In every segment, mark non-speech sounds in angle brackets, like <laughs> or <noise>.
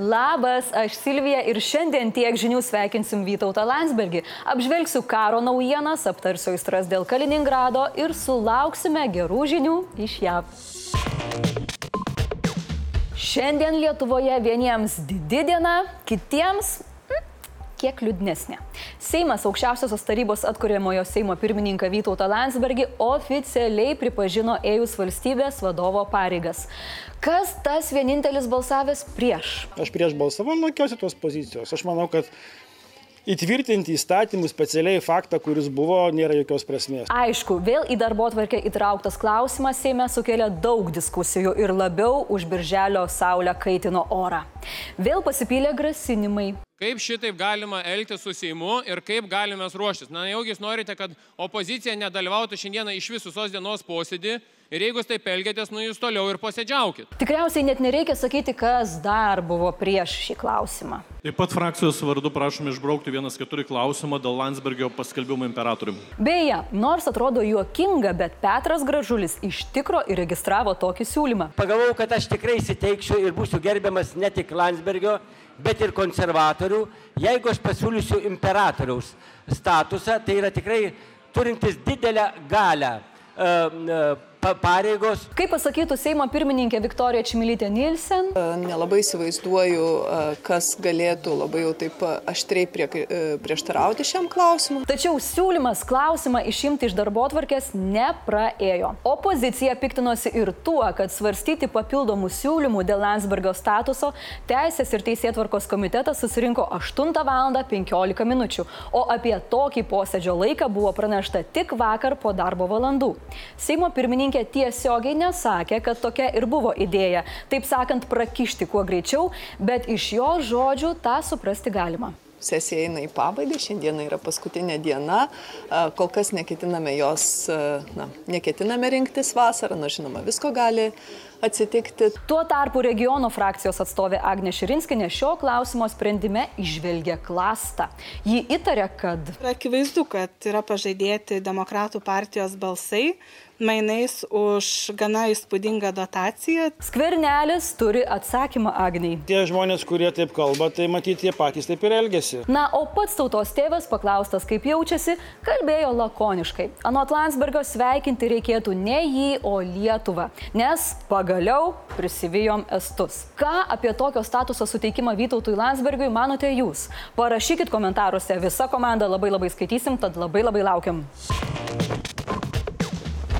Labas, aš Silvija ir šiandien tiek žinių sveikinsim Vytautą Landsbergį. Apžvelgsiu karo naujienas, aptarsiu įstras dėl Kaliningrado ir sulauksime gerų žinių iš JAV. Šiandien Lietuvoje vieniems didi diena, kitiems kiek liūdnesnė. Seimas aukščiausiosios tarybos atkuriamojo Seimo pirmininką Vytautą Landsbergį oficialiai pripažino ėjus valstybės vadovo pareigas. Kas tas vienintelis balsavęs prieš? Aš prieš balsavau, laikiausi tos pozicijos. Aš manau, kad įtvirtinti įstatymų specialiai faktą, kuris buvo, nėra jokios prasmės. Aišku, vėl į darbo atvarkę įtrauktas klausimas Seime sukėlė daug diskusijų ir labiau už birželio saulę kaitino orą. Vėl pasipylė grasinimai. Kaip šitaip galima elgtis su Seimu ir kaip galime ruoštis? Na, jeigu jūs norite, kad opozicija nedalyvautų šiandieną iš visos dienos posėdį ir jeigu jūs taip elgiatės, nu jūs toliau ir posėdžiaukit. Tikriausiai net nereikia sakyti, kas dar buvo prieš šį klausimą. Taip pat frakcijos vardu prašom išbraukti vienas keturi klausimą dėl Landsbergio paskelbimo imperatoriumi. Beje, nors atrodo juokinga, bet Petras Gražulis iš tikro įregistravo tokį siūlymą. Pagalvojau, kad aš tikrai įsiteikčiau ir būsiu gerbiamas ne tik Landsbergio, bet ir konservatorių, jeigu aš pasiūlysiu imperatoriaus statusą, tai yra tikrai turintis didelę galę e, e, pareigos. Kaip pasakytų Seimo pirmininkė Viktorija Čimilytė Nilsen? E, nelabai įsivaizduoju, kas galėtų labai jau taip aštriai prie, prieštarauti šiam klausimui. Tačiau siūlymas klausimą išimti iš darbo atvarkės nepraėjo. Opozicija piktinosi ir tuo, kad svarstyti papildomų siūlymų dėl Landsbergio statuso Teisės ir Teisėtvarkos komitetas susirinko 8 val. 15 min. O apie tokį posėdžio laiką buvo pranešta tik vakar po darbo valandų. Seimo pirmininkė pirmininkė tiesiogiai nesakė, kad tokia ir buvo idėja, taip sakant, prakišti kuo greičiau, bet iš jo žodžių tą suprasti galima. Sesija eina į pabaigą, šiandieną yra paskutinė diena, kol kas neketiname jos, na, neketiname rinktis vasarą, nors žinoma, visko gali atsitikti. Tuo tarpu regiono frakcijos atstovė Agnė Širinskinė šio klausimo sprendime išvelgia klastą. Ji įtarė, kad... Akivaizdu, kad yra pažadėti demokratų partijos balsai, mainais už gana įspūdingą dotaciją. Skvernelis turi atsakymą Agniai. Tie žmonės, kurie taip kalba, tai matyti jie patys taip ir elgesi. Na, o pats tautos tėvas, paklaustas, kaip jaučiasi, kalbėjo lakoniškai. Anot Landsbergio sveikinti reikėtų ne jį, o Lietuvą, nes pagaliau prisivijom estus. Ką apie tokio statuso suteikimą Vytautui Landsbergiui manote jūs? Parašykit komentaruose, visa komanda labai labai skaitysim, tad labai labai laukiam.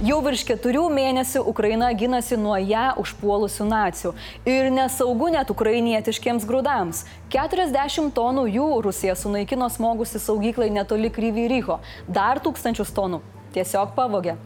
Jau virš keturių mėnesių Ukraina ginasi nuo ją užpuolusių nacijų. Ir nesaugu net ukrainietiškiems grūdams. 40 tonų jų Rusija sunaikino smogusi saugyklai netoli Kryvyryho. Dar tūkstančius tonų tiesiog pavogė.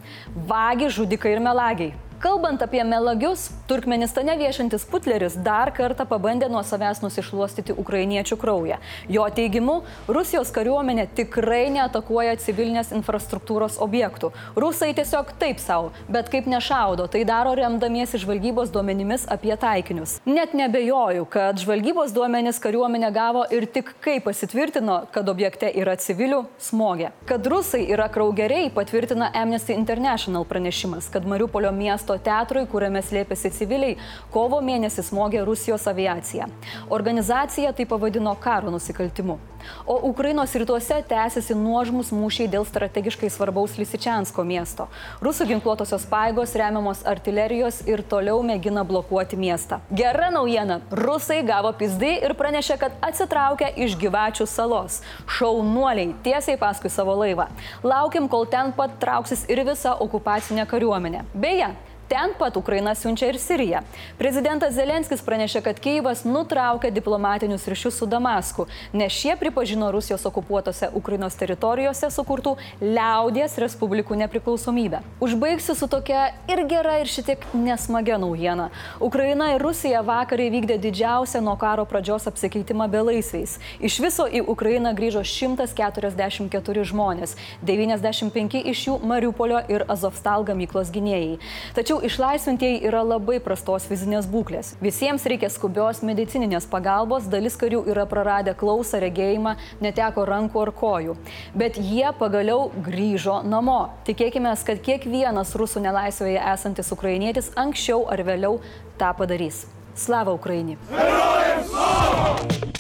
Vagi, žudikai ir melagiai. Kalbant apie melagius, Turkmenistane viešantis Putleris dar kartą pabandė nuo savęs nusišluostyti ukrainiečių kraują. Jo teigimu, Rusijos kariuomenė tikrai neatakuoja civilinės infrastruktūros objektų. Rusai tiesiog taip savo, bet kaip nešaudo, tai daro remdamiesi žvalgybos duomenimis apie taikinius. Net nebejoju, kad žvalgybos duomenys kariuomenė gavo ir tik kai pasitvirtino, kad objekte yra civilių, smogė. Kad rusai yra kraugeriai, patvirtina Amnesty International pranešimas, kad Mariupolio miesto miesto teatrui, kuriame slėpėsi civiliai, kovo mėnesį smogė Rusijos aviacija. Organizacija tai pavadino karo nusikaltimu. O Ukrainos rytuose tęsiasi nuožmus mūšiai dėl strategiškai svarbaus Lisičiansko miesto. Rusų ginkluotosios paėgos remiamos artilerijos ir toliau mėgina blokuoti miestą. Gera naujiena - rusai gavo pizdai ir pranešė, kad atsitraukia iš gyvačių salos. Šaunuoliai tiesiai paskui savo laivą. Laukim, kol ten pat trauksis ir visa okupacinė kariuomenė. Beje, Ten pat Ukraina siunčia ir Siriją. Prezidentas Zelenskis pranešė, kad Kyivas nutraukė diplomatinius ryšius su Damasku, nes šie pripažino Rusijos okupuotose Ukrainos teritorijose sukurtų liaudies respublikų nepriklausomybę. Užbaigsiu su tokia ir gera, ir šitiek nesmagia naujiena. Ukraina ir Rusija vakar įvykdė didžiausią nuo karo pradžios apsikeitimą belaisviais. Iš viso į Ukrainą grįžo 144 žmonės, 95 iš jų Mariupolio ir Azovstal gamyklos gynėjai. Tačiau išlaisvintieji yra labai prastos fizinės būklės. Visiems reikia skubios medicininės pagalbos, dalis karių yra praradę klausą, regėjimą, neteko rankų ar kojų. Bet jie pagaliau grįžo namo. Tikėkime, kad kiekvienas rusų nelaisvėje esantis ukrainietis anksčiau ar vėliau tą padarys. Slava Ukraini! Herojams!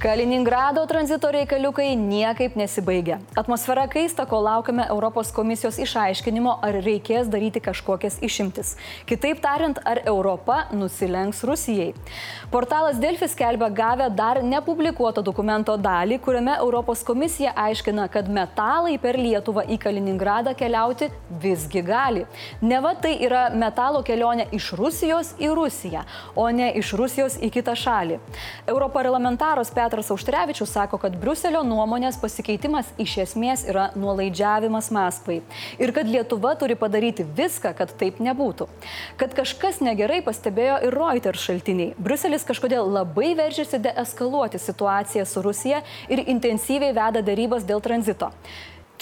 Kaliningrado tranzito reikaliukai niekaip nesibaigia. Atmosfera kaista, kol laukiame Europos komisijos išaiškinimo, ar reikės daryti kažkokias išimtis. Kitaip tariant, ar Europa nusilenks Rusijai. Portalas Delfi skelbia gavę dar nepublikuoto dokumento dalį, kuriame Europos komisija aiškina, kad metalai per Lietuvą į Kaliningradą keliauti visgi gali. Neva tai yra metalo kelionė iš Rusijos į Rusiją, o ne iš Rusijos į kitą šalį. Europarlamentaras Petras Petras Auštrevičius sako, kad Bruselio nuomonės pasikeitimas iš esmės yra nuolaidžiavimas Maskvai ir kad Lietuva turi padaryti viską, kad taip nebūtų. Kad kažkas negerai pastebėjo ir Reuters šaltiniai. Bruselis kažkodėl labai veržiasi deeskaluoti situaciją su Rusija ir intensyviai veda darybas dėl tranzito.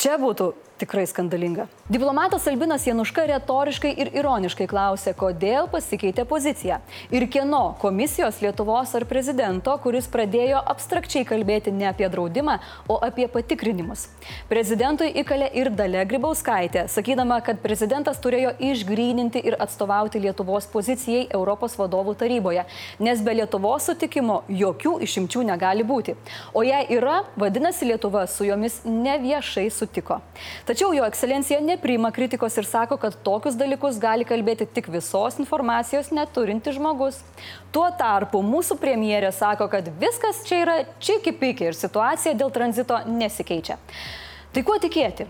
Čia būtų tikrai skandalinga. Diplomatas Albinas Januška retoriškai ir ironiškai klausė, kodėl pasikeitė pozicija ir kieno komisijos Lietuvos ar prezidento, kuris pradėjo abstrakčiai kalbėti ne apie draudimą, o apie patikrinimus. Prezidentui įkalė ir Dalė Grybauskaitė, sakydama, kad prezidentas turėjo išgryninti ir atstovauti Lietuvos pozicijai Europos vadovų taryboje, nes be Lietuvos sutikimo jokių išimčių negali būti. O jei yra, vadinasi Lietuva su jomis neviešai sutiko. Tačiau jo ekscelencija nepriima kritikos ir sako, kad tokius dalykus gali kalbėti tik visos informacijos neturinti žmogus. Tuo tarpu mūsų premjerė sako, kad viskas čia yra čiki piki ir situacija dėl tranzito nesikeičia. Tai kuo tikėti?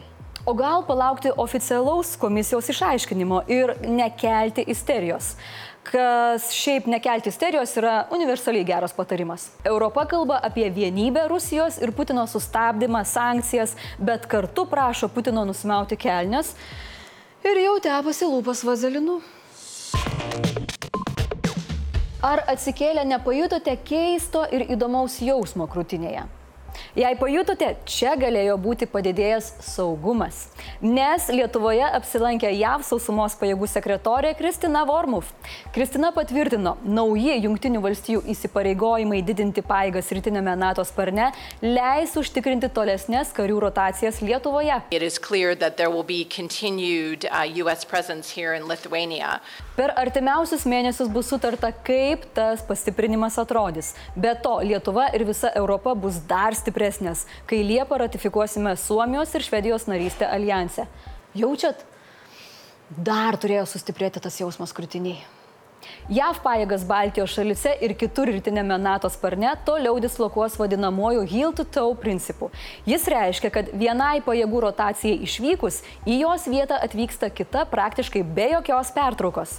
O gal palaukti oficialaus komisijos išaiškinimo ir nekelti isterijos? kas šiaip nekelti isterijos yra universaliai geras patarimas. Europa kalba apie vienybę Rusijos ir Putino sustabdymą, sankcijas, bet kartu prašo Putino nusimauti kelnes ir jau tepasi lūpas vazelinu. Ar atsikėlę nepajutote keisto ir įdomaus jausmo krūtinėje? Jei pajutote, čia galėjo būti padidėjęs saugumas, nes Lietuvoje apsilankė JAV sausumos pajėgų sekretorė Kristina Vormuf. Kristina patvirtino, nauji Junktinių valstijų įsipareigojimai didinti paėgas rytinėme NATO sparne leis užtikrinti tolesnės karių rotacijas Lietuvoje. Per artimiausius mėnesius bus sutarta, kaip tas pastiprinimas atrodys. Be to, Lietuva ir visa Europa bus dar stipresnė stipresnės, kai Liepą ratifikuosime Suomijos ir Švedijos narystę alijanse. Jaučiat? Dar turėjo sustiprėti tas jausmas krūtiniai. JAV pajėgas Baltijos šalise ir kitur rytinėme NATO sparne toliau dislokuos vadinamoju heel to toe principu. Jis reiškia, kad vienai pajėgų rotacijai išvykus, į jos vietą atvyksta kita praktiškai be jokios pertraukos.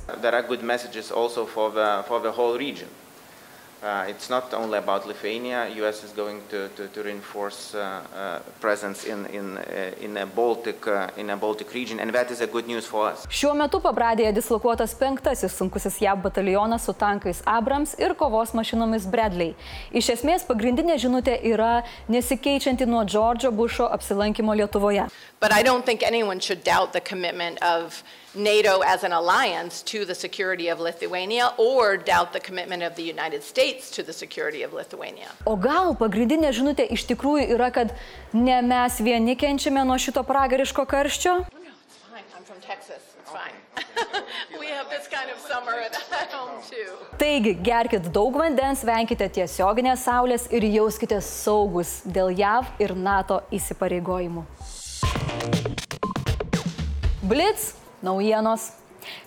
Uh, it's not only about Lithuania. U.S. is going to, to, to reinforce uh, uh, presence in in uh, in a Baltic uh, in a Baltic region, and that is a good news for us. Šiuo metu pabradėje dislokuotas penktasis sunkusis JAV batalionas su tankais Abrams ir kovos mašinomis Bradley. Iš esmės pagrindinė žinutė yra nesikeičianti nuo Džordžo Bušo apsilankimo Lietuvoje. But I don't think anyone should doubt the commitment of NATO as an alliance to the security of Lithuania or doubt the commitment of the United States to the security of Lithuania. O gal pagrindinė žinutė iš tikrųjų yra, kad ne mes vieni kenčiame nuo šito pragariško karščio? <laughs> Kind of summer at home too. Taigi, gerkite daug vandens, venkite tiesioginės saulės ir jauskite saugus dėl JAV ir NATO įsipareigojimų. Blitz naujienos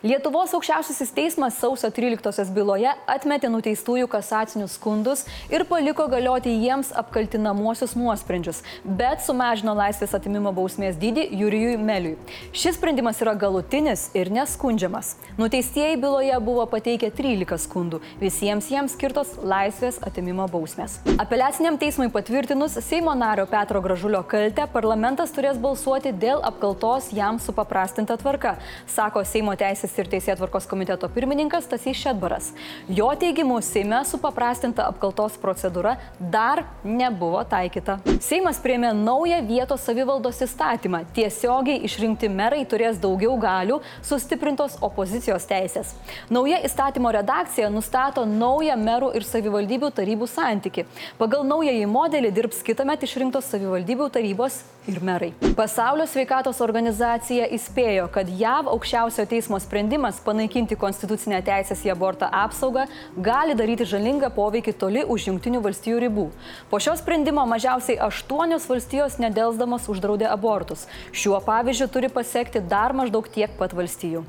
Lietuvos aukščiausiasis teismas sausio 13-osios byloje atmetė nuteistųjų kasacinius skundus ir paliko galioti jiems apkaltinamuosius nuosprendžius, bet sumažino laisvės atimimo bausmės dydį Jurijui Meliui. Šis sprendimas yra galutinis ir neskundžiamas. Nuteistieji byloje buvo pateikę 13 skundų, visiems jiems skirtos laisvės atimimo bausmės. Apeliaciniam teismui patvirtinus Seimo nario Petro Gražulio kaltę, parlamentas turės balsuoti dėl apkaltos jam supaprastinta tvarka, sako Seimo teisės ir teisėtvarkos komiteto pirmininkas Tasys Šedbaras. Jo teigimu, Seime supaprastinta apkaltos procedūra dar nebuvo taikyta. Seimas priemė naują vietos savivaldos įstatymą. Tiesiogiai išrinkti merai turės daugiau galių, sustiprintos opozicijos teisės. Nauja įstatymo redakcija nustato naują merų ir savivaldybių tarybų santyki. Pagal naująjį modelį dirbs kitąmet išrinktos savivaldybių tarybos ir merai. Pasaulio sveikatos organizacija įspėjo, kad JAV aukščiausio teismo teismo sprendimas panaikinti konstitucinę teisės į abortą apsaugą gali daryti žalingą poveikį toli už Junktinių valstijų ribų. Po šio sprendimo mažiausiai aštuonios valstijos nedelsdamos uždraudė abortus. Šiuo pavyzdžiu turi pasiekti dar maždaug tiek pat valstijų.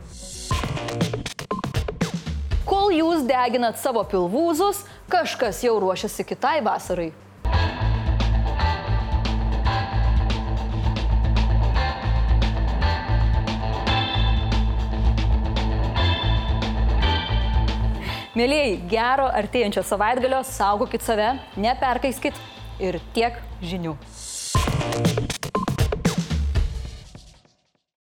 Kol jūs deginat savo pilvūzus, kažkas jau ruošiasi kitai vasarai. Mėlyjei, gero artėjančio savaitgalio, saugokit save, neperkaiskit ir tiek žinių.